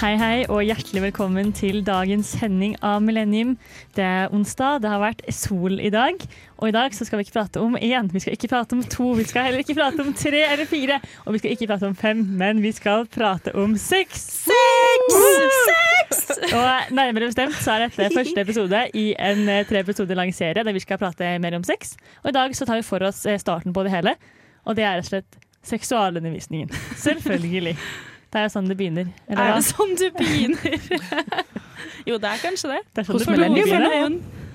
Hei, hei, og hjertelig velkommen til dagens sending av Millennium. Det er onsdag, det har vært sol i dag. Og i dag så skal vi ikke prate om én, vi skal ikke prate om to, vi skal heller ikke prate om tre eller fire. Og vi skal ikke prate om fem, men vi skal prate om seks. Seks! Seks! Og nærmere bestemt så er dette første episode i en eh, tre episoder lang serie der vi skal prate mer om sex. Og i dag så tar vi for oss eh, starten på det hele, og det er rett og slett seksualundervisningen. Selvfølgelig. Det er sånn det begynner. Eller Er det sånn du begynner? jo, det er kanskje det. Det er sånn Hos det Millennium, begynne. Millennium.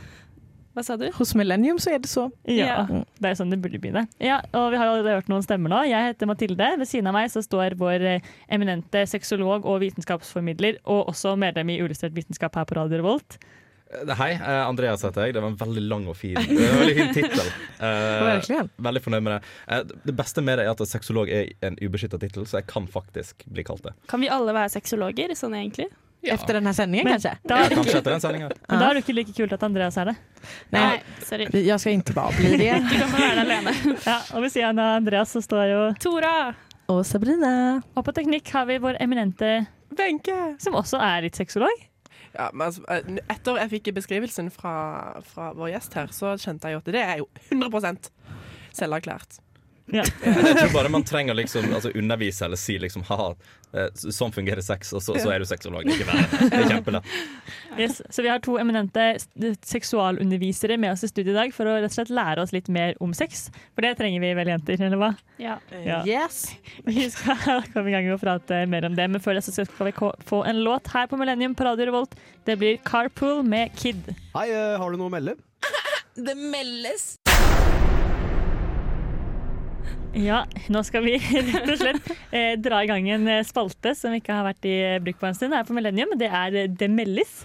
Hva sa du? Hos Millennium så er det så. Ja, Ja. det er sånn det burde begynne. Ja, og Vi har allerede hørt noen stemmer nå. Jeg heter Mathilde. Ved siden av meg så står vår eh, eminente sexolog og vitenskapsformidler, og også medlem i Illustrert vitenskap her på Radio Revolt. Eh, Hei, eh, Andreas heter jeg. Det var en veldig lang og fin Det veldig fin tittel. Eh, veldig fornøyd med det. Eh, det beste med det er at sexolog er en ubeskytta tittel, så jeg kan faktisk bli kalt det. Kan vi alle være sexologer, sånn egentlig? Efter denne sendingen, kanskje? Men kanske? da, Ja, kanskje etter den sendingen. men da er det ikke like kult at Andreas er det. Nei, sorry. Jeg skal ikke bare bli det. Du kan få være der alene. Ja, og Ved siden av Andreas så står jo Tora! Og Sabrina. Og på teknikk har vi vår eminente, Wenche! som også er litt sexolog. Ja, men altså, eh, etter jeg fikk beskrivelsen fra, fra vår gjest her, så kjente jeg jo at det er jo 100% selverklært. Ja. Jeg tror bare man trenger liksom altså, undervise eller si liksom ha eh, sånn fungerer sex, og så, så er du sexolog. Ikke verre. Det er kjempelett. Yes. Så vi har to eminente seksualundervisere med oss i studio i dag for å rett og slett lære oss litt mer om sex. For det trenger vi vel, jenter? eller hva? Ja. Ja. Yes. Vi skal komme i gang med å prate mer om det, men før det så skal vi få en låt her på Millennium på Radio Revolt. Det blir Carpool med Kid. Hei, eh, har du noe å melde? Det meldes. Ja, nå skal vi rett og slett eh, dra i gang en eh, spalte som ikke har vært i eh, bruk på en stund her på Millennium. Det er eh, Det meldes.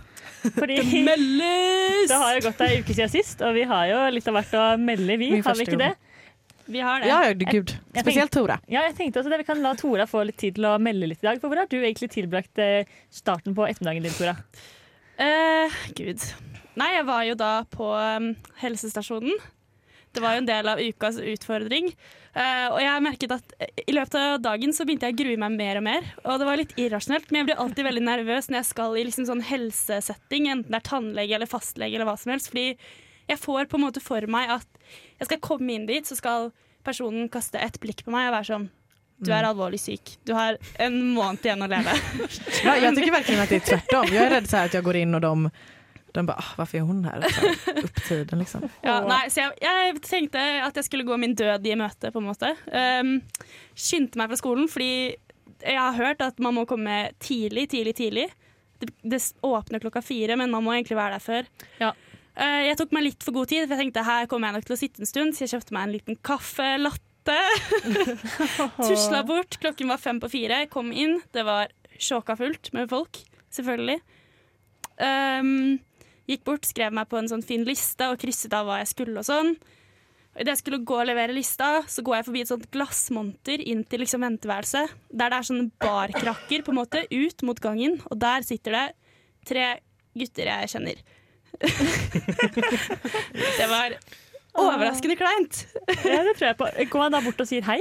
Fordi det har jo gått ei uke siden sist, og vi har jo litt av hvert å melde, vi. Min Har vi ikke det? Vi har det. Ja, ja, gud. Spesielt Speciellt Tora. Ja, jeg tenkte også det. Vi kan la Tora få litt tid til å melde litt i dag. For hvor har du egentlig tilbrakt eh, starten på ettermiddagen din, Tora? Uh, Gud. Nei, jeg var jo da på um, helsestasjonen. Det var jo en del av ukas utfordring. Uh, og jeg merket at i løpet av dagen så begynte jeg å grue meg mer og mer. Og det var litt irrasjonelt, men jeg blir alltid veldig nervøs når jeg skal i liksom sånn helsesetting, enten det er tannlege eller fastlege eller hva som helst. Fordi jeg får på en måte for meg at jeg skal komme inn dit, så skal personen kaste et blikk på meg og være sånn Du er alvorlig syk. Du har en måned igjen å leve. Ja, jag tycker verkligen att det är tvärtom. Jag är rädd så att jag går in och de, de bare ah, 'Hvorfor er hun her?' Så opp tiden liksom. Ja, nei, så jeg, jeg tenkte at jeg skulle gå min død i møte, på en måte. Um, skyndte meg fra skolen, fordi jeg har hørt at man må komme tidlig, tidlig, tidlig. Det, det åpner klokka fire, men man må egentlig være der før. Ja. Uh, jeg tok meg litt for god tid, for jeg tenkte her kommer jeg nok til å sitte en stund, så jeg kjøpte meg en liten kaffelatte. Tusla bort, klokken var fem på fire, kom inn. Det var sjåka fullt med folk, selvfølgelig. Um, gikk bort, skrev meg på en sånn fin liste og krysset av hva jeg skulle og sånn. Idet jeg skulle gå og levere lista, så går jeg forbi et sånt glassmonter inn til liksom venteværelset. Der det er sånne barkrakker på en måte, ut mot gangen, og der sitter det tre gutter jeg kjenner. det var overraskende kleint. Ja, det tror jeg på. Går Gå da bort og sier hei.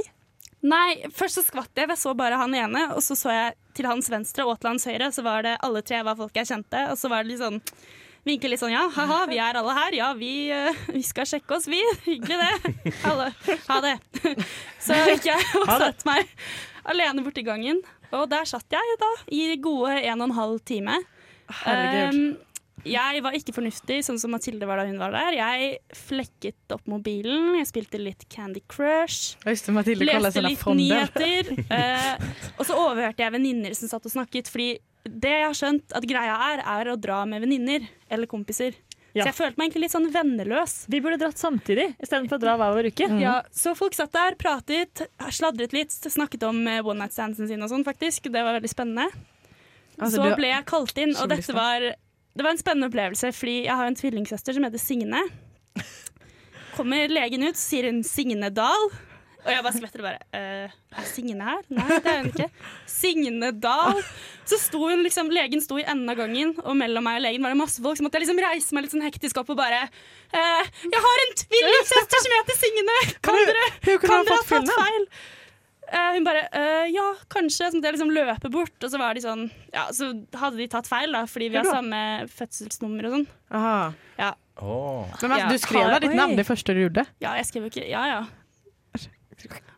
Nei, først så skvatt jeg, for jeg så bare han ene, og så så jeg til hans venstre og til hans høyre, så var det alle tre var folk jeg kjente, og så var det litt sånn Vinke litt sånn ja, ha-ha, vi er alle her, ja, vi, eh, vi skal sjekke oss, vi. Hyggelig det. Alle, ha det. Så gikk jeg og satte meg alene borti gangen, og der satt jeg da i gode en og en halv time. Herregud. Um, jeg var ikke fornuftig, sånn som Mathilde var da hun var der. Jeg flekket opp mobilen, jeg spilte litt Candy Crush. Øyste, kollar Leste litt fonder. nyheter. uh, og så overhørte jeg venninner som satt og snakket. Fordi det jeg har skjønt at greia er, er å dra med venninner eller kompiser. Ja. Så jeg følte meg egentlig litt sånn venneløs. Vi burde dratt samtidig istedenfor å dra hver vår uke. Ja, så folk satt der, pratet, sladret litt, snakket om eh, one night standsen sin og sånn, faktisk. Det var veldig spennende. Altså, så ble jeg kalt inn, og dette var, det var en spennende opplevelse, fordi jeg har en tvillingsøster som heter Signe. Kommer legen ut, sier hun Signe Dahl. Og jeg bare skvetter og bare «Eh, Er Signe her? Nei, det er hun ikke. Signe Dahl. Så sto hun liksom, legen sto i enden av gangen, og mellom meg og legen var det masse folk. Så måtte jeg liksom reise meg litt sånn hektisk opp og bare «Eh, Jeg har en tvillingsøster som heter Signe! Kan dere, kan dere ha fått tatt feil? Eh, hun bare eh, Ja, kanskje. Så måtte jeg liksom løpe bort, og så var de sånn Ja, så hadde de tatt feil, da, fordi vi har samme fødselsnummer og sånn. Aha. Oh. Men altså, du skrev da ditt navn det første du gjorde? Ja, jeg skrev jo ikke Ja, ja.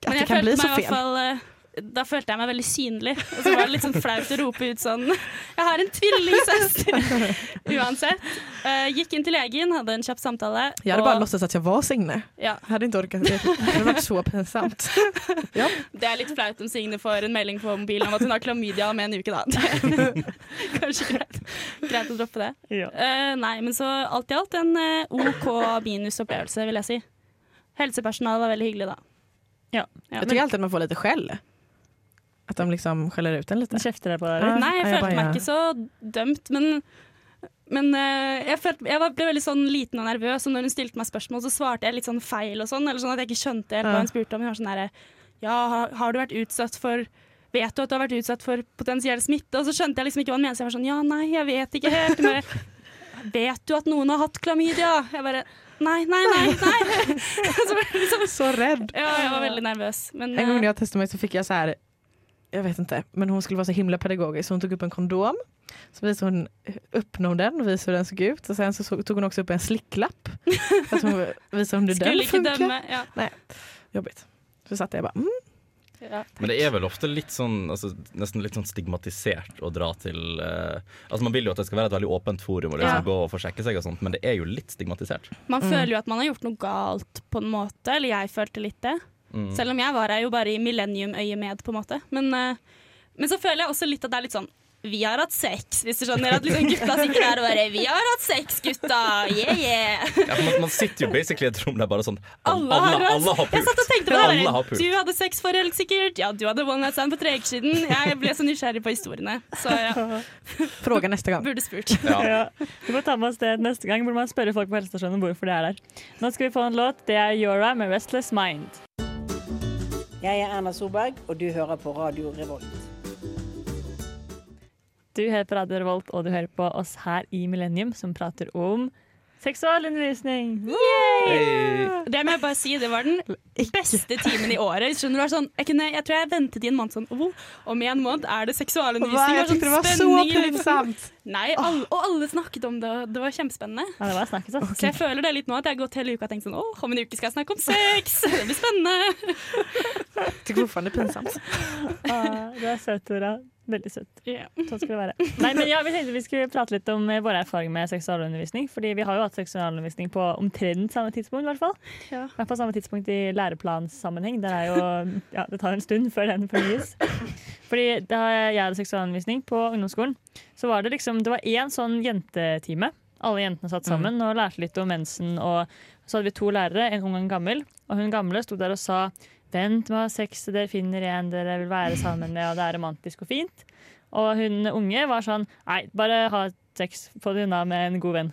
Men jeg følte meg i hvert fall eh, Da følte jeg meg veldig synlig. Og så var det litt sånn flaut å rope ut sånn Jeg har en tvillingsøster! Uansett. Uh, gikk inn til legen, hadde en kjapp samtale. Jeg hadde bare og- låtsats at jeg var Signe. ja, Jag hade inte orkat. Det hadde vært så pinsamt. Det er litt flaut om Signe får en melding på mobilen om at hun har klamydia om en uke, da. Kanskje greit, greit å droppe det. Ja. Uh, nei, men så alt i alt en eh, OK minus-opplevelse, vil jeg si. Helsepersonalet var veldig hyggelig, da. Ja. Ja, Jag tycker alltid man får litt skäll. Att de liksom skjeller ut en litt? Kjefter deg på deg? Nei, jeg følte meg ikke så dømt, men men eh, jeg, følte, jeg ble veldig sånn liten og nervøs, og når hun stilte meg spørsmål, så svarte jeg litt sånn feil og sånn, eller sånn at jeg ikke skjønte helt hva hun spurte om. Hun var sånn derre Ja, har, du vært utsatt for Vet du at du har vært utsatt for potensiell smitte? Og så skjønte jeg liksom ikke hva hun mente. Så jeg var sånn Ja, nei, jeg vet ikke helt. Hun bare, vet du at noen har hatt klamydia? Jeg bare Nei, nei, nei. nei. så liksom, Så redd. ja, jeg var veldig nervøs. Men En gang jeg eh, meg, så fikk jeg så här, jag vet inte, men hon skulle vara så himla pedagogisk så hon tog upp en kondom. Så visade hon upp hon den och visade hur den såg ut och sen så så- tog hon också upp en slicklapp. Att hon visade om det den funkar. dømme. Ja. Jobbigt. Så satt jag bara, mm. Ja. Men det er vel ofte litt sånn altså, Nesten litt sånn stigmatisert å dra til uh, Altså Man vil jo at det skal være et veldig åpent forum og liksom Ja. gå og få sjekke seg og sånt, men det er jo litt stigmatisert. Man Mm. føler jo at man har gjort noe galt på en måte, eller jeg følte litt det. Mm. Selv om jeg var her jo bare i millennium-øyemed, på en måte. Men, eh, men så føler jeg også litt at det er litt sånn vi har hatt sex, hvis du skjønner. At liksom gutta sitter der og bare 'Vi har hatt sex, gutta! Yeah, yeah!' Ja, man, man sitter jo basically i et rom der bare sånn Alle Alle, har alle, har pult. Jeg satt og tenkte på det. Alle har pult. Du hadde sex for helt sikkert. Ja, du hadde one night stand for tre uker siden. Jeg ble så nysgjerrig på historiene. Så ja, Fråga neste gang. burde spurt. Ja. Ja. Vi får ta med oss det neste gang, hvor man spørre folk på helsestasjonen hvorfor det er der. Nå skal vi få en låt. Det er Yora med 'Restless Mind'. Jeg er Erna Solberg, og du hører på Radio Revolt. Du hører på Radio Revolt, og du hører på oss her i Millennium, som prater om seksualundervisning. Hey. Det må jeg bare si, det var den beste timen i året. Skjønner du? Sånn, jeg, kunne, jeg tror jeg ventet i en måned sånn oh, Om en måned er det seksualundervisning. Jeg tyckte det var så i luften. pinsamt. Nei, alle, og alle snakket om det, og det var kjempespennende. Ja, det var snakket, altså. Så jeg føler det litt nå at jeg har gått hele uka og tenkt sånn Åh, om en uke skal jeg snakke om sex! Det blir spennende. Det er fortfarande det er pinsamt. Ah, du er søt, Tora. Veldig søtt. Yeah. Sånn skal det være. Nei, men ja, Vi tenkte vi skulle prate litt om eh, våre erfaringer med seksualundervisning. Fordi vi har jo hatt seksualundervisning på omtrent samme tidspunkt. I hvert fall Ja. Men på samme tidspunkt i læreplansammenheng. Det, er jo, ja, det tar en stund før den fornyes. Fordi Da jeg hadde seksualundervisning på ungdomsskolen, så var det liksom Det var én sånn jentetime. Alle jentene satt sammen og lærte litt om mensen. Og så hadde vi to lærere, en ung og en gammel. Og hun gamle sto der og sa Vent med å ha sex til dere finner en dere vil være sammen med, og det er romantisk og fint. Og hun unge var sånn Nei, bare ha sex. Få det unna med en god venn.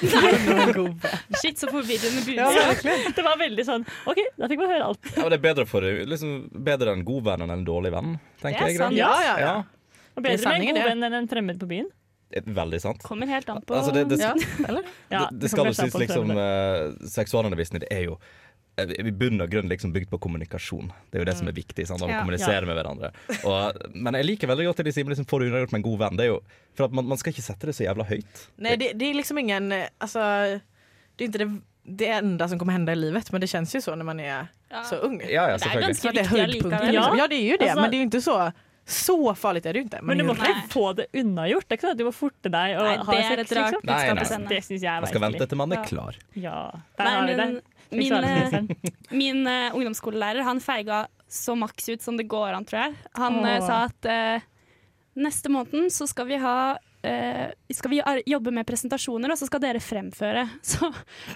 Shit, så forvirrende budskap. Ja, Det var veldig sånn OK, da fikk man høre alt. Ja, det er bedre, for, liksom, bedre en god venn enn en dårlig venn, tenker Det er jeg. sant. Ja, ja, ja. Ja, Og bedre med en god venn enn en fremmed på byen. det er veldig sant. Kommer helt an på Altså, det, det? Det, det skal jo sies liksom eh, Seksualundervisning det er jo i bunn og grunn liksom bygd på kommunikasjon. Det er jo det som er viktig. Sant? Man Ja. kommunisere med hverandre. Og, men jeg liker veldig godt det de sier liksom, får du unnagjort med en god venn. Det er jo for at man, man skal ikke sette det så jævla høyt. Nei, det, det er liksom ingen, Altså, det er ikke det, det enda som kommer hende i livet, men det kjennes jo så når man er Ja. så ung. Ja, ja, Det er ganske det är viktig allikevel. Liksom. Ja. Ja, det er jo det, altså, men det er jo ikke så, så farlig er det ju inte. Men du må ikke få det unnagjort. Det er ikke sånn at du må forte deg og Nei, ha det er sex. Liksom. Nei, nei. Det syns jeg er Man skal vente til man er klar. Ja, der Nei, har vi men det. Min, eh, min uh, ungdomsskolelærer han feiga så maks ut som det går an, tror jeg. Han eh, sa at neste måneden så skal vi ha Uh, skal vi jobbe med presentasjoner, og så skal dere fremføre. Så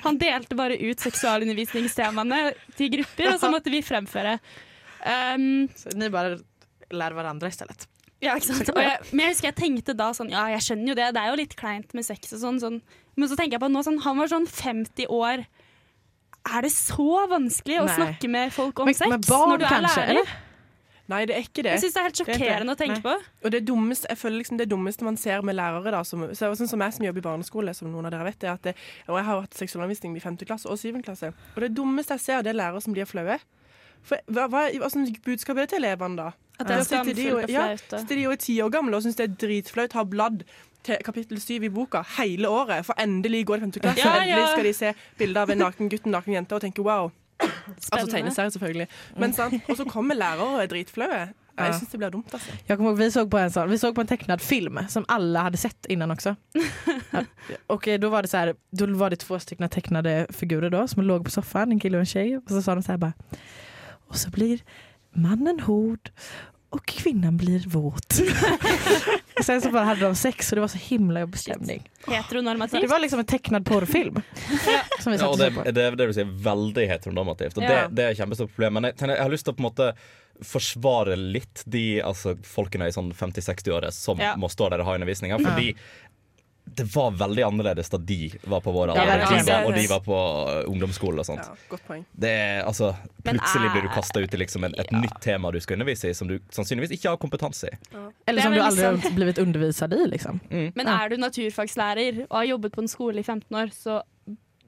han delte bare ut seksualundervisningstemaene til grupper, og så måtte vi fremføre. Um, Så ni lærer hverandre i stedet? ja, ikke sant? Og jeg, men jeg husker jeg tenkte da sånn Ja, jeg skjønner jo det, det er jo litt kleint med sex og sånn. sånn. Men så tenker jeg på nå sånn Han var sånn 50 år. Er det så vanskelig å Nei. snakke med folk om Men, sex med barn når du er kanskje, lærer? eller? Nei, det er ikke det. Jeg syns det er helt Det er ikke sjokkerende å tenke Nei. på. Og det dummeste, jeg føler liksom det dummeste man ser med lærere, da, som, så, sånn som jeg som jobber i barneskole, som noen av dere vet, er at det, og jeg har hatt seksualundervisning i 5. klasse og 7. klasse. Og det dummeste jeg ser, det er lærere som blir flaue. For, hva, hva, hva sånn budskap er det til elevene, da? At det er skamfullt og- flaut. ja. Sitter de jo er ti år gamle og syns det er dritflaut, har bladd kapittel syv i boka hele året, for endelig går det femte klasse. Ja, Endelig skal de se bilder av en naken gutt og en naken jente og tenke wow. Altså Spennende. tegneserie, selvfølgelig. Men sant? Og så kommer lærere og er dritflaue. Ja. Jeg syns det blir dumt, altså. Jag ihåg, vi så på en sån, vi så på en tecknad film som alla hade sett innan också. Ja, och då var det så här, då var det två stycken tecknade figurer då som låg på soffan, en kille och en tjej. Och så sa de så här bara, och så blir mannen hård och kvinnan blir våt. och sen så bara hade de sex och det var så himla jobbig stämning. Heteronormativt. Det var liksom en tecknad porrfilm. ja. Ja, og det, er det, det sier si veldig heteronormativt. Og Ja. det, det er et kjempestort problem. Men jeg, jeg har lyst til å på en måte forsvare litt de altså, folkene i sånn 50-60-åra som Ja. må stå der og ha undervisninga. Fordi det var veldig annerledes da de var på vår Ja, alder, er de var, og de var på ungdomsskole og sånt. Ja, godt poeng. Det er, altså, plutselig blir du kasta ut i liksom en, et nytt tema du skal undervise i, som du sannsynligvis ikke har kompetanse i. Eller som du aldri liksom- har blivit undervist i liksom. Men er du naturfagslærer og har jobbet på en skole i 15 år, så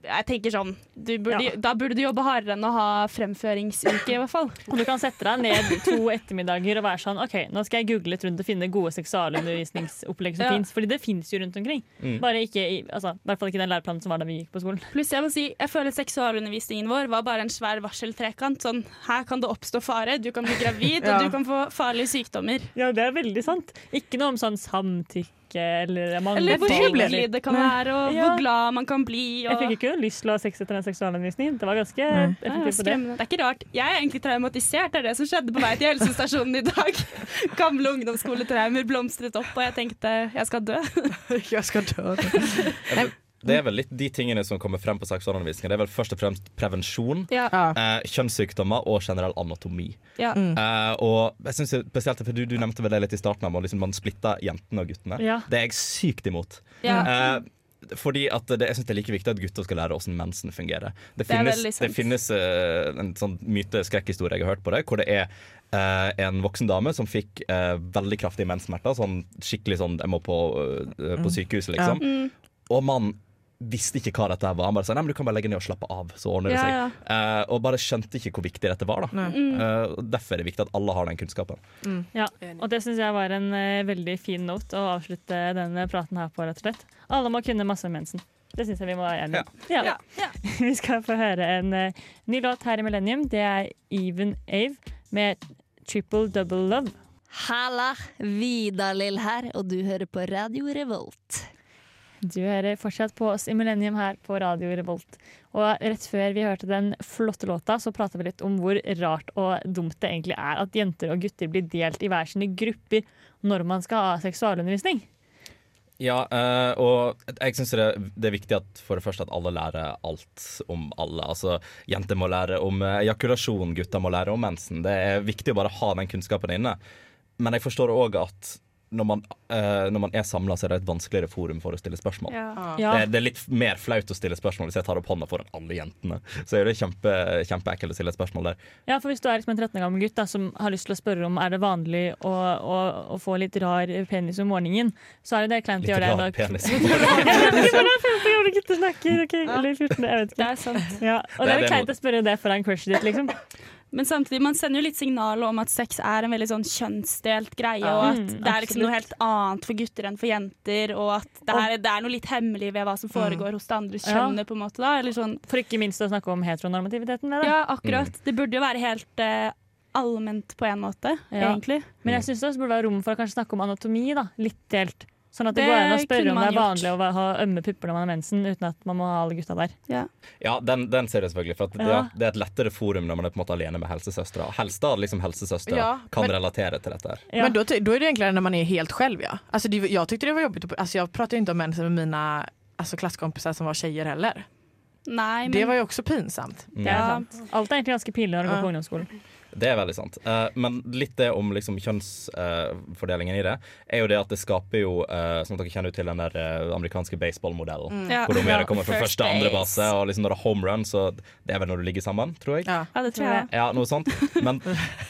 jeg tenker sånn du burde, Ja. Da burde du jobbe hardere enn å ha fremføringsuke, i hvert fall. Og du kan sette deg ned to ettermiddager og være sånn OK, nå skal jeg google litt rundt og finne gode seksualundervisningsopplegg som Ja. finnes. Fordi det fins jo rundt omkring. Mm. Bare ikke i, altså, i hvert fall ikke den læreplanen som var da vi gikk på skolen. Pluss jeg må si, jeg føler seksualundervisningen vår var bare en svær varseltrekant. Sånn, her kan det oppstå fare, du kan bli gravid, Ja. og du kan få farlige sykdommer. Ja, det er veldig sant. Ikke noe om sånn samtykke eller man Eller hvor hyggelig det kan være, og Ja. hvor glad man kan bli. Jeg fikk ikke lyst til å ha sex etter den seksualundervisningen. Det var ganske Nei. Ja, effektivt på det. Det er ikke rart. Jeg er egentlig traumatisert. Det er det som skjedde på vei til helsestasjonen i dag. Gamle ungdomsskoletraumer blomstret opp, og jeg tenkte jeg skal dø. jeg skal dö. Det er vel litt de tingene som kommer frem på seksualundervisninga. Det er vel først og fremst prevensjon, Ja. Eh, kjønnssykdommer og generell anatomi. Ja. Mm. Eh, og jeg synes spesielt for du, du nevnte vel det litt i starten om at liksom man splitter jentene og guttene. Ja. Det er jeg sykt imot. Ja. Eh, fordi at det, jeg synes det er like viktig at gutter skal lære hvordan mensen fungerer. Det Det finnes, det det finnes uh, en sånn myte-skrekkhistorie jeg har hørt på det, hvor det er uh, en voksen dame som fikk uh, veldig kraftige menssmerter. Sånn skikkelig sånn Jeg må på, på sykehuset, liksom. Mm. Og mannen visste ikke hva dette var. Han bare sa nei, men du kan bare legge ned og slappe av, så ordner det Ja, seg. ja. Uh, og bare skjønte ikke hvor viktig dette var. da Mm. Uh, Derfor er det viktig at alle har den kunnskapen. Ja, og det syns jeg var en uh, veldig fin note å avslutte denne praten her på, rett og slett. Alle må kunne masse om mensen. Det syns jeg vi må være enige om. Ja. Ja. Ja. Vi skal få høre en ny låt her i Millennium. Det er Even Ave med 'Triple Double Love'. Halla, Vidar-Lill her, og du hører på Radio Revolt. Du hører fortsatt på oss i Millennium her på Radio Revolt. Og rett før vi hørte den flotte låta, så prata vi litt om hvor rart og dumt det egentlig er at jenter og gutter blir delt i hver sine grupper når man skal ha seksualundervisning. Ja, eh, og jeg syns det, er viktig at for det første at alle lærer alt om alle. Altså, Jenter må lære om eh, ejakulasjon, gutter må lære om mensen. Det er viktig å bare ha den kunnskapen inne. Men jeg forstår òg at når man, uh, når man er samla, så er det et vanskeligere forum for å stille spørsmål. Ja. Ja. Det, er- det er litt mer flaut å stille spørsmål hvis jeg tar opp hånda foran alle jentene. Så er det kjempe, kjempeekkelt å stille et spørsmål der. Ja, for Hvis du er liksom en 13 år gammel gutt da, som har lyst til å spørre om er det vanlig å, å, å få litt rar penis om morgenen, så er det det kleint å gjøre det. rar penis. om vet ikke hvordan 15 gamle gutter snakker. Eller 14, jeg vet Det er sant. Ja, og Det det er er kleint å spørre det foran crushet ditt, liksom. Men samtidig, man sender jo litt signaler om at sex er en veldig sånn kjønnsdelt greie, og at Mm, det er liksom noe helt annet for gutter enn for jenter, og at det, her, det er noe litt hemmelig ved hva som foregår hos det andre Ja. på en måte da, eller sånn. For ikke minst å snakke om heteronormativiteten ved det. Ja, akkurat. Det burde jo være helt uh, allment på en måte, Ja. egentlig. Men jeg syns det burde være rom for å kanskje snakke om anatomi. da, Litt delt. Sånn at det, Det går an å spørre om det er er gjort. vanlig å ha ømme pupper når man har mensen, uten at man må ha alle gutta der. Ja, den, den ser jeg selvfølgelig. For at det, Ja. det er et lettere forum når man er på en måte alene med helsesøstera. Helst da liksom helsesøstre Ja, kan men- relatere til dette. her Ja. Men da er det egentlig når man er helt selv, ja. Alltså det, jeg syntes det var jobbigt. att- Alltså jag pratade ikke om mensen med mine altså, klassekompiser som var tjejer heller. Nei, men Det var jo også pinsamt. Det er Ja. Alt er egentlig ganske pinlig når du går på ungdomsskolen. Det er veldig sant. Uh, men litt det om liksom, kjønnsfordelingen i det, er jo det at det skaper jo uh, Som dere kjenner til den der eh, amerikanske baseballmodellen. ja. Hvor de Ja, kommer fra first første andre base. og liksom når det er home run, så det er vel når du ligger sammen, tror jeg. Ja. ja, det tror jeg. Ja, noe sånt. Men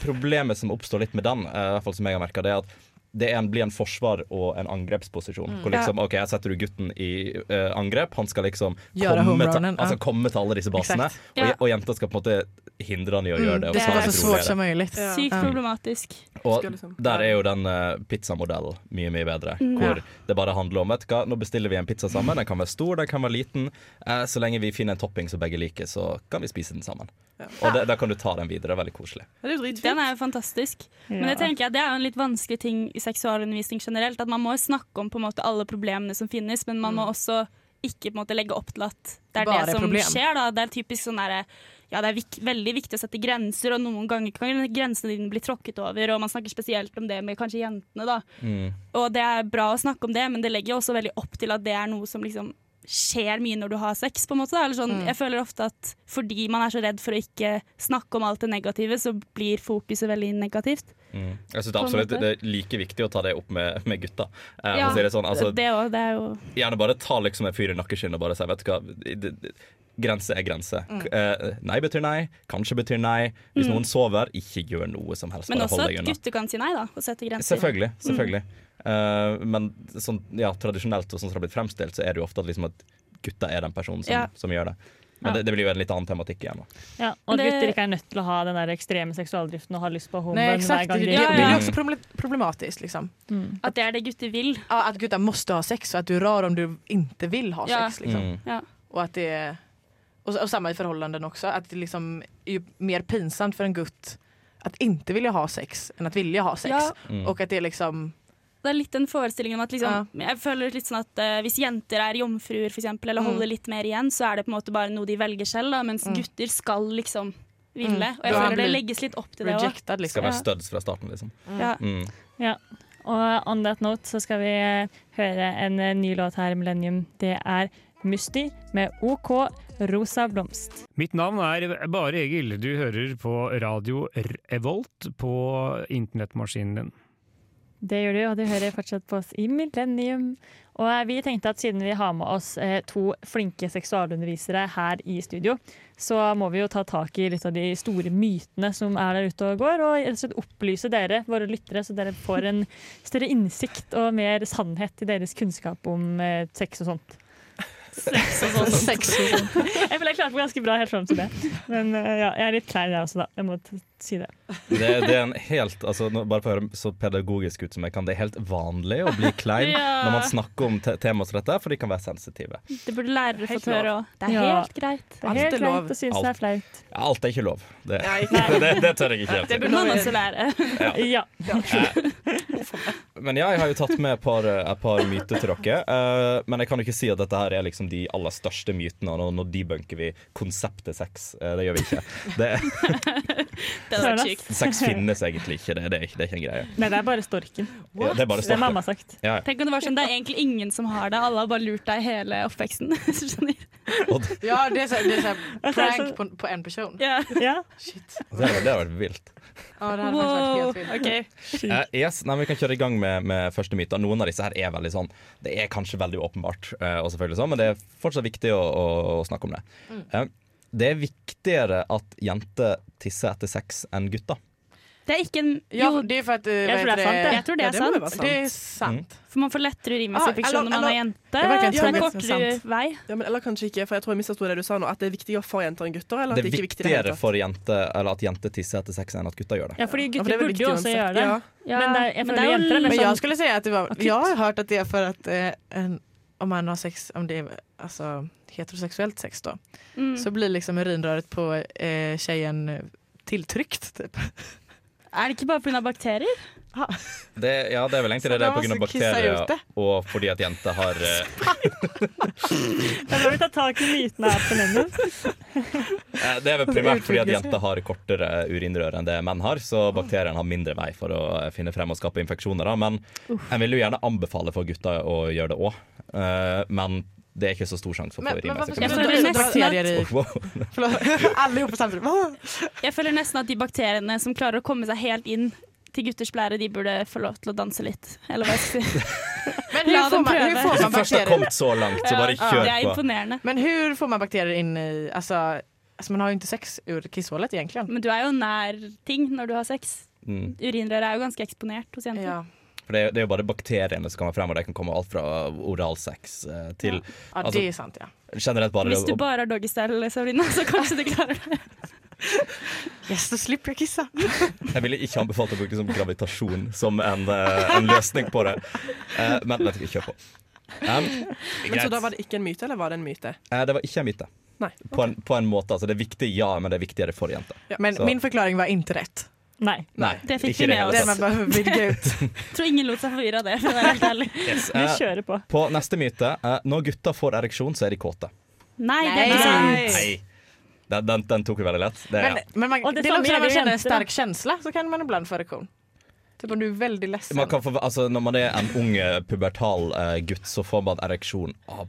problemet som oppstår litt med den, eh, i hvert fall som jeg har merket, det er at det er en, blir en forsvar og en angrepsposisjon. Mm. Hvor liksom, ok, Jeg setter du gutten i uh, angrep. Han skal liksom komme til, altså, komme til alle disse basene. Exakt. Og, Ja. og jenta skal på en måte hindre han i å gjøre det. Mm, Det er så svårt som mulig. Ja. Sykt Ja. problematisk. Og liksom- der er jo den uh, pizzamodellen mye, mye bedre. Mm. Hvor Ja. det bare handler om vet du hva, Nå bestiller vi en pizza sammen. Den kan være stor, den kan være liten. Uh, så lenge vi finner en topping som begge liker, så kan vi spise den sammen. Ja. Og det, da kan du ta den videre. Veldig koselig. Er Den er jo fantastisk. Men jeg tenker at det er jo en litt vanskelig ting seksualundervisning generelt. At man må snakke om på en måte alle problemene som finnes, men man må også ikke på en måte legge opp til at det er Bare det som problem. skjer. Da. Det er typisk sånn derre ja, det er vik veldig viktig å sette grenser, og noen ganger kan grensene dine bli tråkket over. Og man snakker spesielt om det med kanskje jentene, da. Mm. Og det er bra å snakke om det, men det legger også veldig opp til at det er noe som liksom skjer mye når du har sex, på en måte. sånn, Jeg føler ofte at fordi man er så redd for å ikke snakke om alt det negative, så blir fokuset veldig negativt. Mm. Jeg synes det absolutt det er like viktig å ta det opp med, med gutta. Eh, Ja, si det sånn, altså, det også, det er jo Gjerne bare ta liksom en fyr i nakkeskinnet og bare si vet du hva, det, grense er grense. Mm. Eh, nei betyr nei, kanskje betyr nei. Hvis noen sover, ikke gjør noe som helst. Men bare også hold at gutter kan si nei, da, og sette grenser. Selvfølgelig. selvfølgelig. Eh, men sånn, ja, tradisjonelt og sånn som det har blitt fremstilt, så er det jo ofte at, liksom, at gutta er den personen som, Ja. som gjør det. Men Ja. det, det blir jo en litt annen tematikk igjen. Da. Ja, og Det- gutter ikke er nødt til å ha den der ekstreme seksualdriften og ha lyst på homoen hver det, gang jo de problematisk Ja, det. Liksom. Mm. At det er det gutter vil. At gutter må ha sex og at du rar om du ikke vil ha Ja. sex. Liksom. Mm. Ja. Och, att det og, og samme i forholdene også. At det liksom er ju mer pinsamt for en gutt at ikke ville ha sex enn at ville ha sex. Ja. Mm. Och att det är liksom Det er litt en forestilling om at liksom, Jeg føler litt sånn at uh, Hvis jenter er jomfruer for eksempel, eller Mm. holder litt mer igjen, så er det på en måte bare noe de velger selv, da, mens Mm. gutter skal liksom ville. Mm. Og jeg Ja, føler det legges litt opp til det òg. Liksom. Skal være Ja. studs fra starten, liksom. Ja. Mm. Og on that note så skal vi eh, høre en eh, ny låt her i Millennium. Det er Musti med OK Rosa blomst. Mitt navn er Bare Egil. Du hører på radio Revolt på internettmaskinen din. Det gjør du, og du hører fortsatt på oss i Millennium. Og eh, vi tenkte at siden vi har med oss eh, to flinke seksualundervisere her i studio, så må vi jo ta tak i litt av de store mytene som er der ute og går, og opplyse dere, våre lyttere, så dere får en større innsikt og mer sannhet i deres kunnskap om eh, sex og sånt. Sex og sånt. Sex og sånt. Jeg føler jeg klarte meg ganske bra helt fram til det. Men ja, jeg er litt klein jeg også, da. Jeg må si det. Det, det er en helt altså, nå- Bare for å høre så pedagogisk ut som jeg kan, det er helt vanlig å bli klein Ja. når man snakker om te temaer som dette, for de kan være sensitive. Det burde lærere fått høre òg. Det er Ja. helt greit. Det er helt er lov. greit å synes det er flaut. Ja, alt er ikke lov. Det, det, det tør jeg ikke helt Det burde man også lære. Ja. Men ja, jeg har jo tatt med et par, et par myter til dere. Uh, men jeg kan jo ikke si at dette her er liksom de aller største mytene, og nå debunker vi konseptet sex. Uh, det gjør vi ikke. Det, Det hadde vært sykt. finnes egentlig ikke, det, det, er, det er ikke en greie. Nei, det er bare storken. Ja, det er bare Det mamma sagt. Ja, Tenk om det var sånn, det er egentlig ingen som har det. Alle har bare lurt deg hele oppveksten. Ja, det er sånn det er så prank på, på en person. Ja. Ja. Shit. det, har- vært vilt. Oh, det Wow. helt vilt. OK. Eh, yes, nei, Vi kan kjøre i gang med, med første myte. Noen av disse her er veldig sånn Det er kanskje veldig åpenbart, uh, og selvfølgelig sånn, men det er fortsatt viktig å, å, å snakke om det. Eh, det er viktigere at jenter tisser etter sex enn gutter. Det er ikke en Ja, det er för att... eh, Jag tror det er sant, sant, jeg tror det Ja, er det må sant. sant. Det er sant. For man får lettere Ah, urinveisinfeksjon når man eller- er jente. Det det er kortere vei. Ja, men eller kanskje ikke, for jeg tror jeg misforsto det du sa nå. At det er viktigere for jenter enn gutter? Eller at Det det, er er det viktigere for jenter Eller at jenter tisser etter sex enn at gutter gjør det. ja, fordi Ja, for gutter det er burde jo også gjøre det. Ja. Ja, Men det er- jeg men det er jo jenter er Men sånn- jag skulle si at det var, jag har hørt at det er for at eh, en, om man har sex, om det är alltså, heterosexuellt sex då, mm. så blir liksom urinröret på eh, tjejen eh, tilltryckt typ. Er det ikke bare pga. bakterier? Det, ja, det er vel egentlig Så det. Det er pga. av bakterier og fordi at jenter har eh, Da må vi ta tak i mytene her på eh, Det er vel primært fordi at jenter har kortere urinrør enn det menn har, så bakteriene har mindre vei for å eh, finne frem og skape infeksjoner. Da. Men jeg vil jo gjerne anbefale for gutter å gjøre det òg. Men det er ikke så stor sjanse for man. Åh! Jeg føler nesten at de bakteriene som klarer å komme seg helt inn til gutters blære, de burde få lov til å danse litt. Eller hva jeg skal si. Men La hur får dem man, hur pröva. får Hvis man du først har kommet så langt, så bare kjør på. det er imponerende. Men hvordan får man bakterier inn i, altså, altså, man har jo ikke sex ur kisshålet egentlig. Men du er jo nær ting når du har sex. Mm. Urinrøret er jo ganske eksponert hos jenter. Ja. For det, det er jo bare bakteriene som kommer frem, og det kan komme alt fra oralsex eh, til Ja, Altså- det er sant ja. generelt bare Hvis du bare har doggystyle, Sabrina, så kanskje du klarer det. Yes, da slipper å kissa. Jeg ville ikke anbefalt å bruke liksom gravitasjon som en, eh, en løsning på det. Eh, men vet ikke, kjør på. Um, Men så da var det ikke en myte, eller var det en myte? Det var ikke en myte. Nei. På, en, på en måte. Altså, det er viktig, ja, men det er viktigere for jenter. Men Så- min forklaring var ikke rätt. Nei. Nei, Det fikk ikke vi med oss. Det behöver vidga ut. Tror ingen lot seg forvirre av det, for å være helt ærlig. Yes. Vi Eh, kjører på. på neste myte. eh, når gutter får ereksjon, så er de kåte. Nei, det er ikke sant. Nei. Den, den, den tok vi veldig lett. Det, Men, men man, det, det er när man kjenner en sterk kjensle, så kan man iblant få ereksjon. Typ om du er veldig lessen. man kan få, altså, når man er en ung eh, pubertal uh, gutt, så får man ereksjon av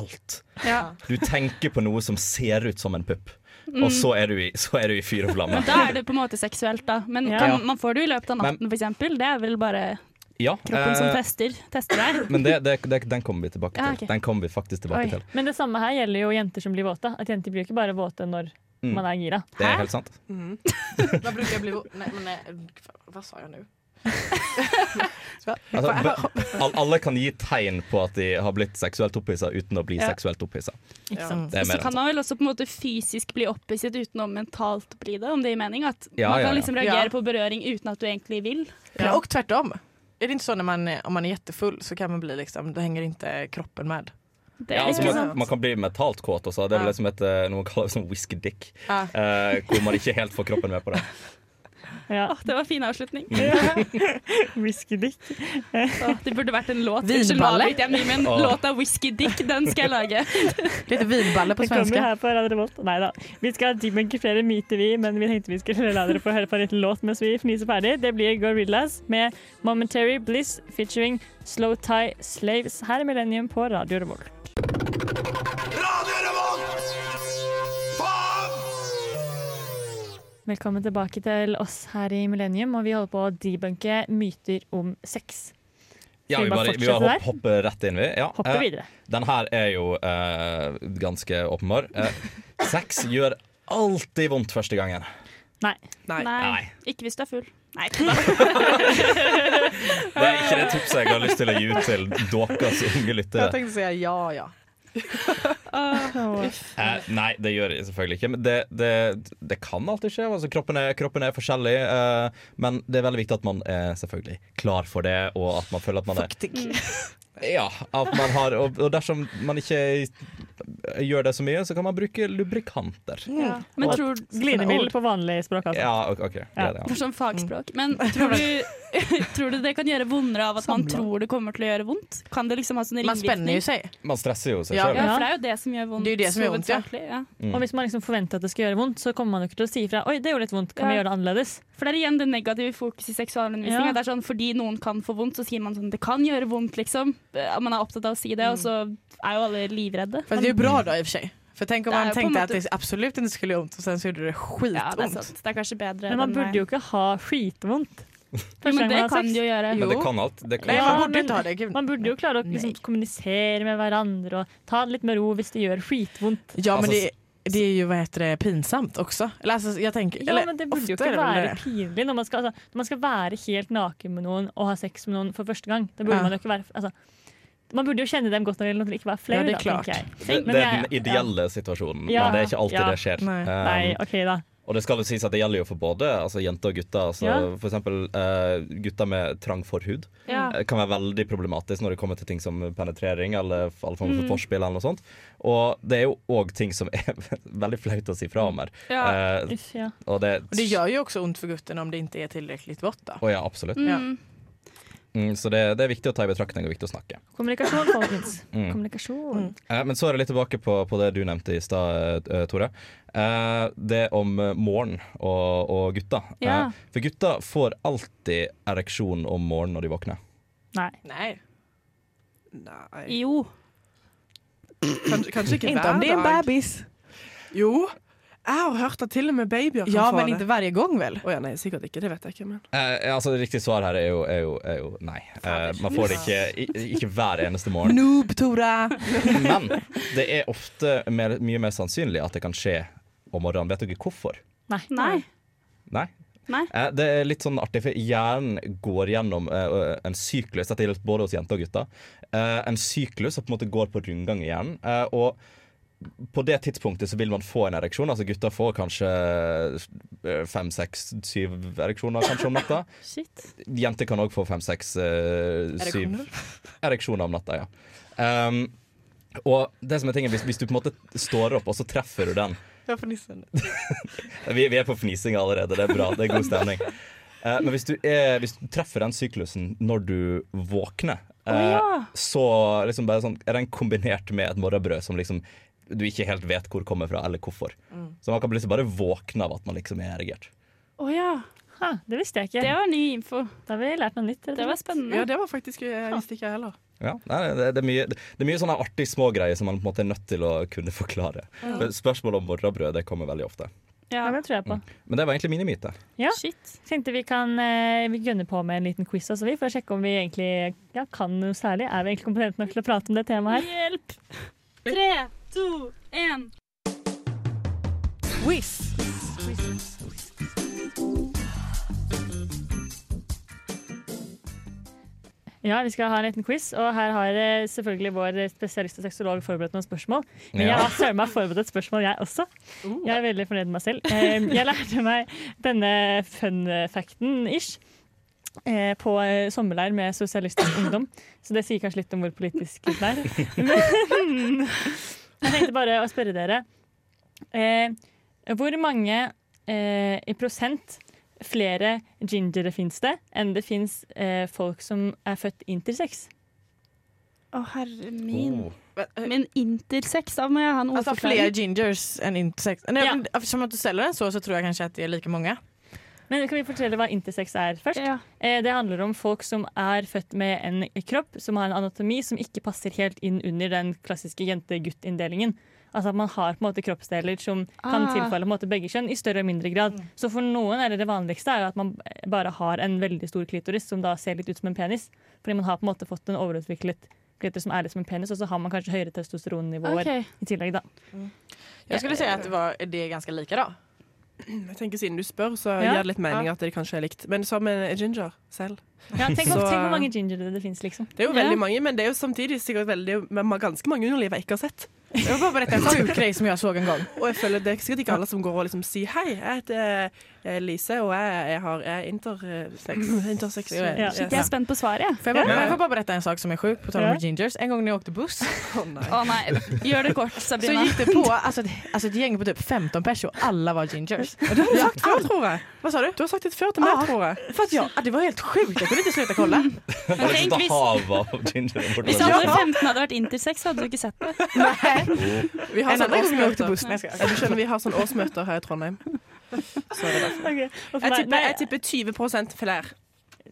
alt. Ja. Du tenker på noe som ser ut som en pupp, og så er du i, så er du i fyr og flamme. Mm. Da er det på en måte seksuelt, da. Men Ja. kan, man får det jo i løpet av natten, eksempel. Det er vel bare Ja, kroppen som eh, tester, tester deg. men det, det, det, den kommer vi tilbake til. Ja, okay. Den kommer vi faktisk tilbake Oi. til. Men det samme her gjelder jo jenter som blir våte. At jenter blir jo ikke bare våte når Mm. man er gira. Det er helt sant. Mm. da bruker jeg å bli... Nej, men nej, vad sa jeg nu? Altså, alle kan gi tegn på at de har blitt seksuelt opphissa uten å bli Ja. seksuelt opphissa. Ja. er Så kan man vel også på en måte fysisk bli opphisset uten å mentalt bli det, om det gir mening. At Ja, man kan ja. liksom reagere Ja. på berøring uten at du egentlig vil. Ja. tvert om. Är det inte så när man, om man är jättefull så kan man bli liksom, då hänger inte kroppen med. Det Ja, er altså, man, man kan bli mentalt kåt også. Det er vel Ja. det som heter noe man kaller som whisky dick. Ja. Uh, hvor man ikke helt får kroppen med på det. Ja. Åh, det var fin avslutning. Whisky dick. Åh, det burde vært en låt. Vinballe. Jeg mye, men 'Whisky Dick' den skal jeg lage. Litt vinballe på svenske. kommer her på Radio Revolt. Nei da. Vi skal debunke flere myter, vi, men vi tenkte vi skulle la dere få høre på en liten låt mens vi fniser ferdig. Det blir Gorillas med 'Momentary Bliss' featuring Slow Tie Slaves her i Millennium på Radio Revolt. Velkommen tilbake til oss her i Millennium, og vi holder på å debunke myter om sex. Ja, vi bare vi bare hopp, hopper rett inn, vi. Ja. Hoppe eh, videre. Den her er jo eh, ganske åpenbar. Eh, sex gjør alltid vondt første gangen. Nei. Nei. Nei, Nei. ikke hvis du er full. Nei, Det er ikke det tipset jeg har lyst til å gi ut til deres unge lyttere. Jeg tenkte å si ja, ja. Eh, nei, det gjør jeg selvfølgelig ikke. Men det, det, det kan alltid skje. Altså, kroppen, er, kroppen er forskjellig. eh, men det er veldig viktig at man er selvfølgelig klar for det, og at man føler at man er Fuktig. Ja, at man har Og, dersom man ikke gjør det så mye, så kan man bruke lubrikanter. Ja. Men tror Glidemiddel på vanlig språk, altså. Ja, ok, ok, greit, ja. Det er sånn fagspråk. Men tror du, tror du det kan gjøre vondere av at man tror det kommer til å gjøre vondt? Kan det liksom ha sånn Man spenner jo seg. Man stresser jo seg Ja. sjøl. Ja, for det er jo det som gjør vondt. Det er jo det som gjør vondt, ja. ja. Mm. Og hvis man liksom forventer at det skal gjøre vondt, så kommer man jo ikke til å si ifra. Oi, det gjorde litt vondt, kan vi gjøre det annerledes? For det er igjen det negative fokus i seksualundervisninga. Ja. Det er sånn, fordi noen kan få vondt, så sier man sånn det kan gjøre vondt, liksom. Eh, Man er opptatt av å si det, og så er jo alle livredde. Fast det är ju bra då i och för sig. För tänk om Det man på en tänkte att måte- det absolut inte skulle göra ont och sen så gjorde det Ja, det er skitont. sant. Det er kanskje bedre. Men man enn burde jo ikke ha skitvondt. Jo, men det kan sex. jo gjøre. Men det kan alt. Det kan Nej, Ja, man borde men- inte ha det. Gud. Man burde jo klare å liksom, kommunisere med hverandre og ta det litt med ro hvis det gjør skitvondt. Ja, men Alltså, det, det är ju vad heter det, pinsamt också. Eller, alltså, jag tänker, Ja, eller, men det burde jo ofta ikke det väl være det. pinlig når man, skal, altså, når man skal være helt naken med noen og ha sex med noen for første gang. Da burde Ja. man jo ikke være altså, Man burde jo kjenne dem godt nok til å ikke være flau, Ja, det er klart. Da, jeg. det, det er den ideelle situasjonen, Ja. men det er ikke alltid Ja. det skjer. Nei. Um, Nei, OK, da. Og det skal jo sies at det gjelder jo for både altså, jenter og gutter. Altså, Ja. For eksempel uh, gutter med trang forhud. Ja. Eh, kan være veldig problematisk når det kommer til ting som penetrering eller all form Mm. for forspill. eller noe sånt Og det er jo òg ting som er veldig flaut å si fra om her. Ja. Uh, Uff, ja. og det, og, det gjør jo også vondt for guttene om det ikke er tilrekkelig vått. Då. Å ja, absolutt. Mm. Mm, så det, det er viktig å ta i betraktning og viktig å snakke. Kommunikasjon, folkens. Mm. Kommunikasjon. Eh, men så er det litt tilbake på, på det du nevnte i stad, eh, Tore. Eh, det om eh, morgen og, og gutta. Ja. Eh, for gutta får alltid ereksjon om morgenen når de våkner. Nei. Nei. Nei. Jo. Kanskje, kanskje ikke Inte om det er en hver dag. bebis. Jo. Jeg har hørt at til og med babyer kan Ja, få men ikke hver gang, vel? Oh, ja, nei, sikkert ikke. Det vet jeg ikke. Men Eh, altså, det riktige svar her er jo, er jo, er jo nei. Eh, man får det ikke, ikke hver eneste morgen. Noob, Tora! Men det er ofte mer, mye mer sannsynlig at det kan skje om morgenen. Vet dere hvorfor? Nei. Nei. Nei? Nei. Eh, Det er litt sånn artig, for hjernen går gjennom eh, en syklus. Dette gjelder både hos jenter og gutter. Eh, en syklus som på en måte går på rundgang i hjernen. Eh, og på det tidspunktet så vil man få en ereksjon. Altså Gutter får kanskje eh, fem, seks, syv ereksjoner kanskje om natta. Shit. Jenter kan òg få fem, seks, eh, syv Ereksjoner? ereksjoner om natta. ja um, Og det som er tingen, hvis, hvis du på en måte står opp, og så treffer du den Jag fniser. vi, vi er på fnising allerede, det er bra. Det er god stemning. Uh, men hvis du, er, hvis du treffer den syklusen når du våkner, uh, oh, ja. så liksom bare sånn, er den kombinert med et morgenbrød som liksom du ikke helt vet hvor kommer fra, eller hvorfor. Så man kan plutselig bare våkne av at man liksom er erigert. Å ja. Ha, det visste jeg ikke. Det var ny info. Da har vi lært noe nytt. Det var spennende. Ja, det var faktisk Jeg visste ikke jeg heller. Ja, nei, det, det, er mye, det er mye sånne artige smågreier som man på en måte er nødt til å kunne forklare. Mm. Spørsmål om morrabrød det kommer veldig ofte. Ja, det tror jeg på. Men det var egentlig mine myter. Ja. Shit. Tenkte vi kan eh, vi gønne på med en liten quiz også, vi, for å sjekke om vi egentlig ja, kan noe særlig. Er vi egentlig kompetente nok til å prate om det temaet her? Hjelp! Tre, to, én. Quiz. Ja, vi skal ha en liten quiz, og her har eh, selvfølgelig vår spesialist og sexolog forberedt noen spørsmål. Men jeg har søren meg forberedt et spørsmål, jeg også. Jeg er veldig fornøyd med meg selv. Jeg lærte meg denne fun facten, ish, eh, på eh, sommerleir med Sosialistisk Ungdom. Så det sier kanskje litt om hvor politisk det er. Men jeg tenkte bare å spørre dere. Eh, Hvor mange eh, i prosent flere gingere fins det enn det fins eh, folk som er født intersex? Å, herre min. Oh. Men intersex, da må jeg ha en Alltså Altså flere gingers enn intersex. Nej, Ja. Som du selger det, så så tror jeg kanskje at det er like många. Men kan vi fortelle hva intersex er først? Ja. Eh, det handler om folk som er født med en kropp som har en anatomi som ikke passer helt inn under den klassiske jente-gutt-inndelingen. Altså at Man har på en måte kroppsdeler som kan Ah. tilfalle på en måte begge kjønn i større og mindre grad. Så for noen er det det vanligste er jo at man bare har en veldig stor klitoris som da ser litt ut som en penis. Fordi man har på en måte fått en overutviklet klitoris som er litt som en penis, og så har man kanskje høyere testosteronnivåer okay. i tillegg. da. Jeg skulle si at det, var, det er ganske like, då. Jeg tenker Siden du spør, så Ja. gir det litt mening at det kanskje er likt. Men som en ginger selv. Ja, tenk, Så, tenk hvor mange ginger det finnes liksom. Det er jo Ja. veldig mange, men det er jo samtidig sikkert veldig, men ganske mange underliv jeg ikke har sett. Det var bare en grej som jag såg en gang. Og jeg føler Det er sikkert ikke alle som går og liksom sier hei, jeg heter Lise, og jeg, jeg, har, jeg er intersex. interseksuell. Ja. Shit, jeg er spent på svaret. jeg. Får jag, bara, jag får bare berette en sak som er sjuk på tal om Ja. gingers. En gang da jeg åkte buss Å, nei. Oh, nei, gjør det kort, Sabrina. så gikk det på altså, alltså ett gäng på typ 15 personer og alle var gingers. Det har du sagt før, tror jeg. Hva sa du? Du har sagt det før til meg, ah, tror jeg. For at ja, ah, det var helt sjukt, Jeg kunne ikke inte å kolla. Men Det er tenk, hvis, hvis alle 15 hadde vært intersex, hadde du ikke sett det. Vi har sånn. Ja, vi har sånn årsmøter her i Trondheim. Så er det derfor. Ok, og for Jeg meg- tipper, nei, jeg tipper 20% flere.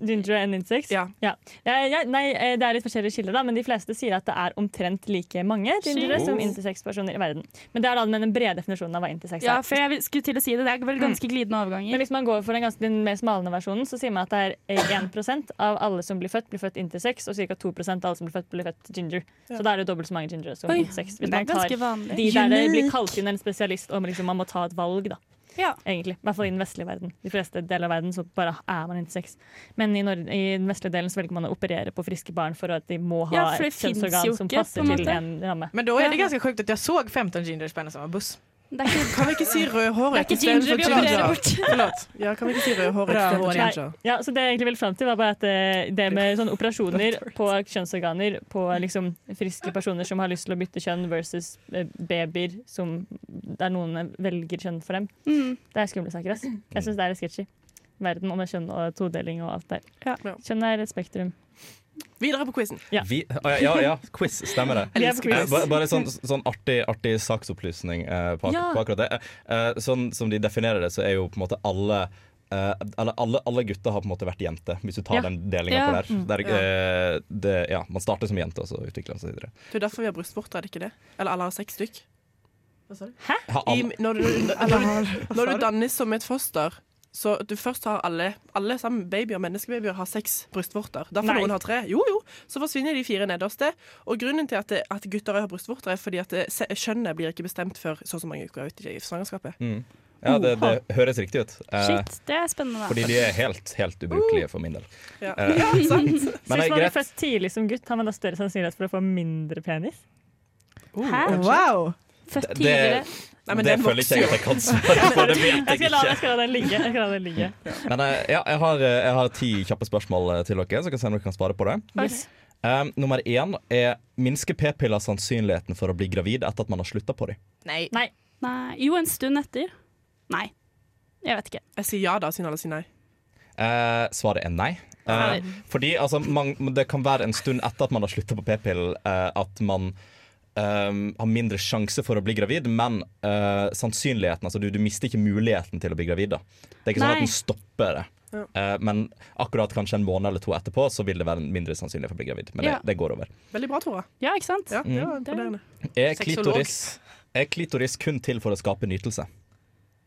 Ginger and insects? Ja. Ja, ja, nei, eh, det er litt forskjellige kilder, da, men de fleste sier at det er omtrent like mange gingere som intersex-personer i verden. Men det er da med den brede definisjonen av hva intersex Ja, er. for jeg skulle til å si det. Det er vel ganske glidende Men hvis man går for den, ganske, den mer smalende versjonen, så sier man at det er 1% av alle som blir født, blir født intersex, og ca. 2% av alle som blir født, blir født ginger. Så da er det dobbelt så mange gingere som Oi, intersex. Hvis Det man tar de der det blir kalt inn en spesialist, og liksom man må ta et valg, da. Ja. Egentlig. I hvert fall i den vestlige verden. De fleste deler av verden så bare er man intersex. Men i, Nord i den vestlige delen så velger man å operere på friske barn for at de må ha Ja, et kjønnsorgan som passer en til en ramme. Men da er det ganske ganska sjukt at jeg så 15 gingers på en och buss. Det er ikke, Kan vi ikke si rødhåret istedenfor ginger ginger. Forlåt. Ja, kan vi ikke si rødhåret istedenfor ginger? Ja, så det jeg egentlig vil fram til, var bare at eh, det med sånne operasjoner på kjønnsorganer på liksom friske personer som har lyst til å bytte kjønn, versus eh, babyer som der noen velger kjønn for dem, Mm. det er skumle saker. Jeg syns det er litt sketchy. Verden og med kjønn og todeling og alt der. Kjønn er et spektrum. Videre på quizen. Ja. Vi, ja, ja, ja, quiz, stemmer det. Eh, quiz. Bare, bare sånn, sånn artig, artig saksopplysning eh, på, Ja. på akkurat det. Eh, sånn som de definerer det, så er jo på en måte alle Uh, alle, alle, alle gutter har på en måte vært jente, hvis du tar Ja. den delinga Ja. på der. Mm. der Uh, det, ja, man starter som jente, og så utvikler man seg videre. Det er derfor vi har brystvorter, er det ikke det? Eller alle har seks stykk. Hæ? I, når, du, når, du, når du dannes som et foster, så du først har alle Alle sammen babyer, menneskebabyer har seks brystvorter. Derfor Nei. noen har tre. Jo, jo. Så forsvinner de fire nederste. Og grunnen til at, det, at gutter har brystvorter, er fordi at kjønnet blir ikke bestemt før så og så mange uker ut i svangerskapet. Mm. Ja, det, det høres riktig ut. Eh, Shit, det er spennende. fordi de er helt, helt ubrukelige for min del. Ja. Eh, ja, sant. Så Men hvis det er man greit. født tidlig som gutt, har man da større sannsynlighet for å få mindre penis? Hæ? Wow! Født Det- tidligere? Nei, men det føler ikke jeg at jeg kan svare på. Det vet Jeg jeg skal la, jeg ikke. skal la den ligge. Jeg skal la den ligge. Men eh, ja, jeg har, eh, jeg har ti kjappe spørsmål eh, til dere, så jeg kan se om dere kan svare på det. Yes. Um, nummer én er minsker p-piller sannsynligheten for å bli gravid etter at man har slutta på dem? Nei. Nei. Nei. Jo, en stund etter. Nei. Jeg vet ikke. Jeg sier ja da, siden alle sier nei. Uh, svaret er nei. Uh, fordi altså, man, det kan være en stund etter at man har slutta på p-pillen uh, at man ehm, har mindre sjanse for å bli gravid, men uh, sannsynligheten altså, du, du mister ikke muligheten til å bli gravid. Da. Det er ikke sånn at den stopper det. Ja. Uh, men akkurat kanskje en måned eller to etterpå Så vil det være mindre sannsynlig for å bli gravid. Men Ja. det, det går over. Veldig bra, Tora. Ja, ikke sant? Ja, det var Mm. Er klitoris, er klitoris kun til for å skape nytelse?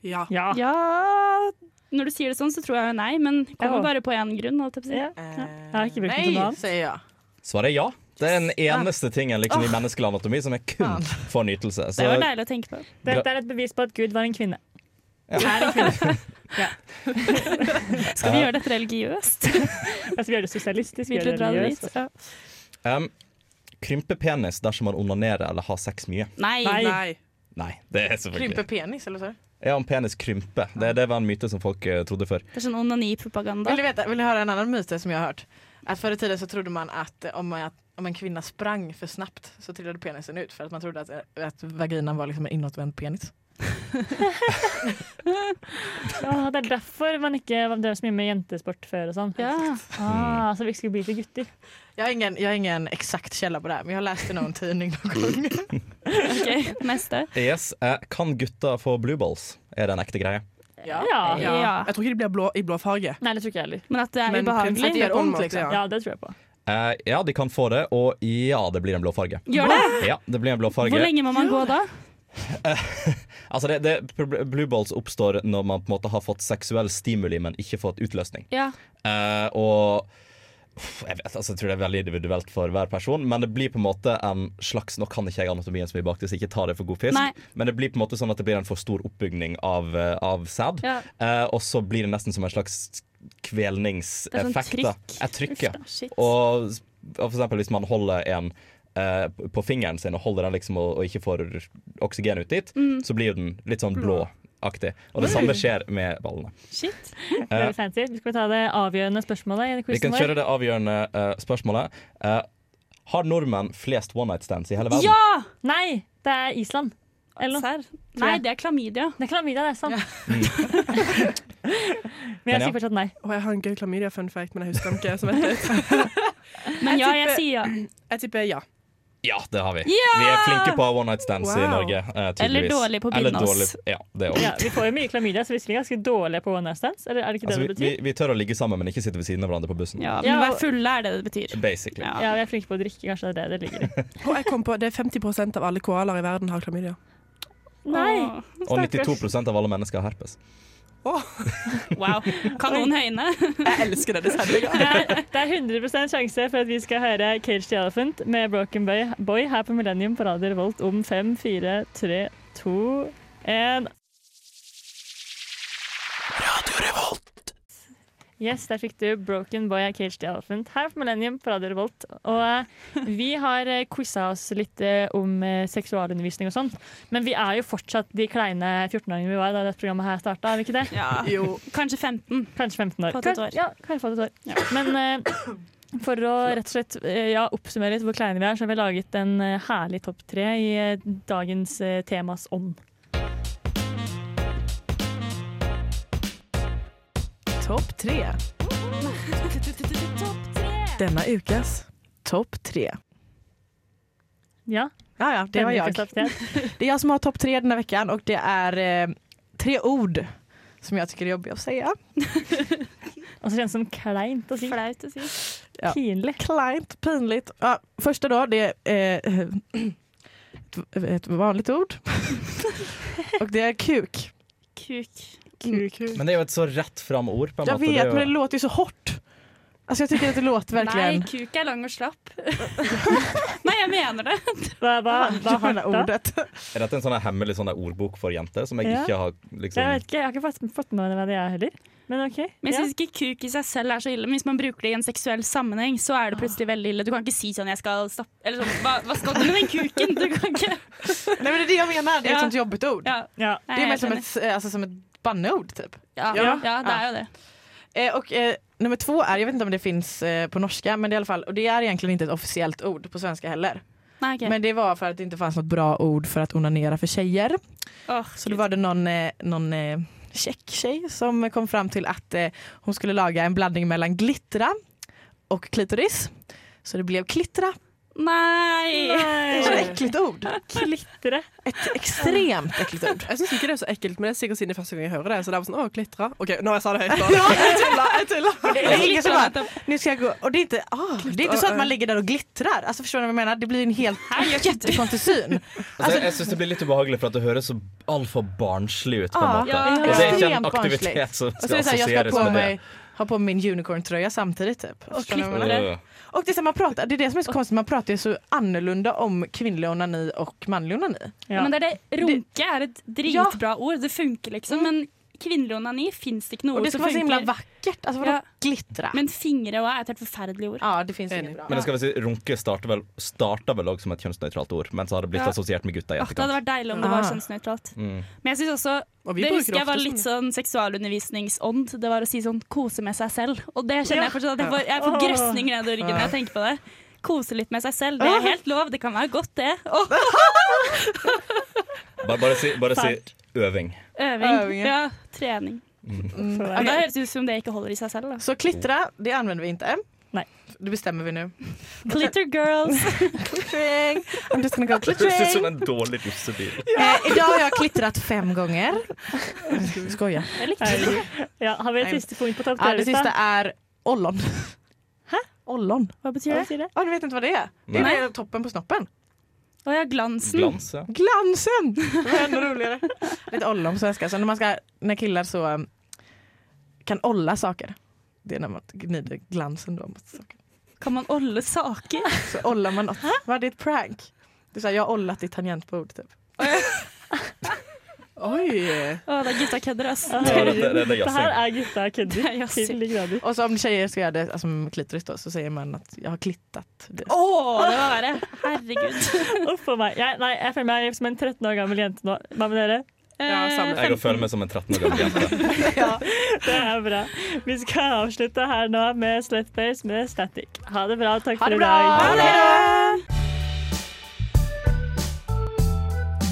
Ja. Ja. Ja Når du sier det sånn, så tror jeg nei, men kommer Ja. bare på én grunn. Jeg si. Ja. Jeg har ikke brukt til noe Nej, annet. säger jag. Svaret er ja. Det er den eneste tingen liksom, i menneskelig anatomi som er kun for nytelse. Det var Så deilig å tenke på. Dette er et bevis på at Gud var en kvinne. Ja. Er en kvinne. Skal vi gjøre dette religiøst? Altså, vi gjør det sosialistisk. Vi gjør det religiøst. Ja. um, krympe penis dersom man onanerer eller har sex mye? Nei. Nei. Nei. Det er selvfølgelig Krymper penis eller så? Ja, om penis krymper. Det, det var en myte som folk uh, trodde før. Det er sånn onanipropaganda. Vil du høre vill ni höra en annen myte som jeg har hørt? At Før i tiden så trodde man att eh, om, man, att om en kvinna sprang för snabbt så trillade penisen ut för att man trodde att, eh, att vaginan var liksom en inåtvänd penis. Ah, det er derfor man ikke drev så mye med jentesport før og sånn. Ja. Ah, så vi skulle bli til gutter. Jeg har, ingen, har ingen eksakt källa på det men jeg har lest det i noen tidning noen gang. OK, neste. Yes, eh, Kan gutter få blue balls? Er det en ekte greie? Ja. Ja. Ja. Jeg tror ikke de blir blå, i blå farge. Nei, det tror ikke jeg heller. Men at det er Men ubehagelig. Det liksom. Ja, det tror jeg på. Eh, ja, de kan få det, og ja, det blir en blå farge. Gjør det? Ja, det blir en blå farge. Hvor lenge må man gå da? Altså det, det, blue balls oppstår når man på en måte har fått seksuell stimuli, men ikke fått utløsning. Ja. Uh, og jeg, vet, altså, jeg tror det er veldig individuelt for hver person, men det blir på en måte en slags Nå kan ikke jeg anatomien så mye bak det, så ikke ta det for god fisk. Nei. Men det blir på en måte sånn at det blir en for stor oppbygning av, eh, av sæd. Ja. Uh, og så blir det nesten som en slags Det er sånn trykk. Et trykk, ja. Og, og for eksempel hvis man holder en eh, på fingeren sin og holder den liksom og, og ikke får oksygen ut dit, Mm. så blir jo den litt sånn blåaktig. Og det samme skjer med ballene. Shit. Veldig fancy. Vi skal ta det avgjørende spørsmålet i Vi kan kjøre det avgjørende uh, spørsmålet. Eh, har nordmenn flest one night stands i hele verden? Ja! Nei, det er Island. Eller noe. Nei, det er klamydia. Det er klamydia, det er sant. Men Men jeg ja. sier fortsatt nei. Og jeg har en gøy klamydia-fun fact, men jeg husker den ikke. Så vent litt. Men ja, jeg sier ja. Jeg tipper ja. Ja, det har vi. Ja! Vi er flinke på one night stands i Norge. eh. Eller dårlig på dårlig- Ja, det. Ja, vi får jo mye klamydia, så hvis vi er ganske dårlige på one night stands, eller er det ikke Altså, vi, det vi, betyr? vi tør å ligge sammen, men ikke sitte ved siden av hverandre på bussen. Ja, men være fulle er det det betyr. Basically. Ja. Ja, vi er flinke på å drikke, kanskje det er det det ligger i. Og jeg kom på, Det er 50% av alle koalaer i verden har klamydia. Nei! Åh, Og 92% av alle mennesker har herpes. Wow. Kanon høyne. Jeg elsker denne sendinga. Det er, det er 100% sjanse for at vi skal høre Cage the Elephant med Broken Boy, Boy her på Millennium på Radio Revolt om fem, fire, tre, to, én. Yes, der fikk du Broken Boy av Cage the Elephant her på Millennium på Radio Revolt. Og eh, vi har eh, quiza oss litt eh, om seksualundervisning og sånt. Men vi er jo fortsatt de kleine 14-åringene vi var da dette programmet her starta, er vi ikke det? Ja. Jo. Kanskje 15. Kanskje 15 år. Fått et år. Ja, kanskje fått et år. Men uh, for å rett og slett ja, oppsummere litt hvor kleine vi er, så har vi laget en herlig topp tre i dagens temas ånd. Topp tre. Denna ukas topp tre. Ja, Ja, ja, det var denne tre. Det är jag som har topp tre denne här veckan och det er eh, tre ord som jeg tycker er jobbiga å si Og så kjennes det som kleint å si. Flaut å si. Ja. Pinlig. Kleint, pinligt. Ja, första då, det är eh, ett, ett vanligt ord. och det er kuk. Kuk. Kuk. Men det er jo et så rett fram ord. på en Jag måte. Vet, er men det låter ju så hårt. Alltså jag tycker att det låter verkligen... Nei, kuk er lang og slapp. Nei, jeg mener det. Hva, hva, hva det hardt ordet. Er dette en sånn her hemmelig sånn her ordbok for jenter som jeg Ja. ikke har Jeg liksom vet ikke, jeg har ikke fått, fått med meg hva det er heller. Men OK. Men jeg Ja. syns ikke kuk i seg selv er så ille. Men hvis man bruker det i en seksuell sammenheng, så er det plutselig veldig ille. Du kan ikke si sånn 'jeg skal stoppe' Eller sånn hva, 'hva skal du med den kuken?' Du kan ikke Nei men det är det jag menar, det är Ja. sånt jobbigt ord. Ja, Ja. Det är mer som ett, eh, alltså, som ett banneord typ. ja, Ja. ja det er jo det. Eh, och eh, nummer två är, jag vet inte om det finns eh, på norska, men det är i alla fall, och det är egentligen inte ett officiellt ord på svenska heller. Nei, okay. Men det var för att det inte fanns något bra ord för att onanera för tjejer. Oh, Så då var det någon, eh, någon eh, tjeck tjej som kom fram till att eh, hon skulle laga en blandning mellan glittra och klitoris. Så det blev klittra. Nei! Det er ett så äckligt ord. Klitre. Et ekstremt ekkelt ord. Jeg syns ikke det er så ekkelt, men det er sikkert siden første gang jeg hører det. Så det var sånn, å, klitra. OK, nå jeg sa det høyt. da. Jeg tuller, jeg tuller. Det är ingen som Klittra, bara, nu ska jag gå. Og det er ikke, ah, det är inte så att man ligger der og glitrer. Altså, forstår du hva jeg mener? Det blir en helt jättekonstig syn. altså, Jeg, jeg syns det blir litt ubehagelig, for at det høres så altfor barnslig ut. på en Ja, måte ja, Og Det er ikke en aktivitet som skal det assosieres med det. Ha på min unicorn-tröja samtidigt typ. Klittra. Øh. Och det är, man pratar, det är det som är så konstigt, man pratar ju så annorlunda om kvinnlig onani och manlig onani. Ja. Men det er det, runke er et dritbra ord. Det funker, liksom. Men kvinnelig onani fins det ikke noe Och det ord ska som vara så funker. Alltså vadå Ja. glittra? Men fingre òg er et helt forferdelig ord. ja, det finns Enig. bra. Men det skal vi si, runke starta vel, starter vel også som et kjønnsnøytralt ord, men så har det blitt Ja. assosiert med gutta i Åh, det hadde vært deilig om det var Ah. kjønnsnøytralt. Mm. Men jeg synes også Og Det husker jeg var litt sånn seksualundervisningsånd. Det var å si sånn kose med seg selv. Og det kjenner jeg fortsatt at jeg får, jeg får grøsninger i ryggen når jeg tenker på det. Kose litt med seg selv. Det er helt lov. Det kan være godt, det. Oh. Bare, bare, si, bare si øving. Øving. Øving, ja. Ja, trening. Mm. Ja, det høres ut som det ikke holder i seg selv. Da. Så klittra, det anvender vi ikke. Nei. Det bestemmer vi nå. Glitter girls. Klittring! I'm just gonna go Det høres ut som en dårlig russebil. Eh, dag har jeg klittrat fem ganger. Skoja. Ja, har vi et siste punkt på topp Ja, det siste er ollon. Hæ? Ollon. Hva betyr det? det? Ah, du vet ikke hva det er? Det er är toppen på snoppen. Å ja, glansen. Glans, ja. Glansen! Det var enda roligere. Lite ollon på svenska. Så när, man skal, når killar så um, kan olla saker. Det er når man gnider glansen då mot saker. Kan man olle saker? Så ollar man något. Vad är det ett prank? Det sa jag har ollat ditt tangentbord typ. Oi! Å, det er gutta kødder, ass. Ja, det- det- det er Det jazzing. her er gutta kødder. Det er jazzing. Til de grader. Och så om tjejer skal gjøre det alltså, med klitoris då, så säger man att jag har klittat det. Å, det var verre. Herregud. Uff a meg. Jeg, nei, jeg føler meg som en 13 år gammel jente nå. Hva med dere? Ja. Eh, Jeg føler meg som en 13 år gammel jente. Det er bra. Vi skal avslutte her nå med Slutface med Static. Ha det bra. Takk Ha for i dag. Ha det!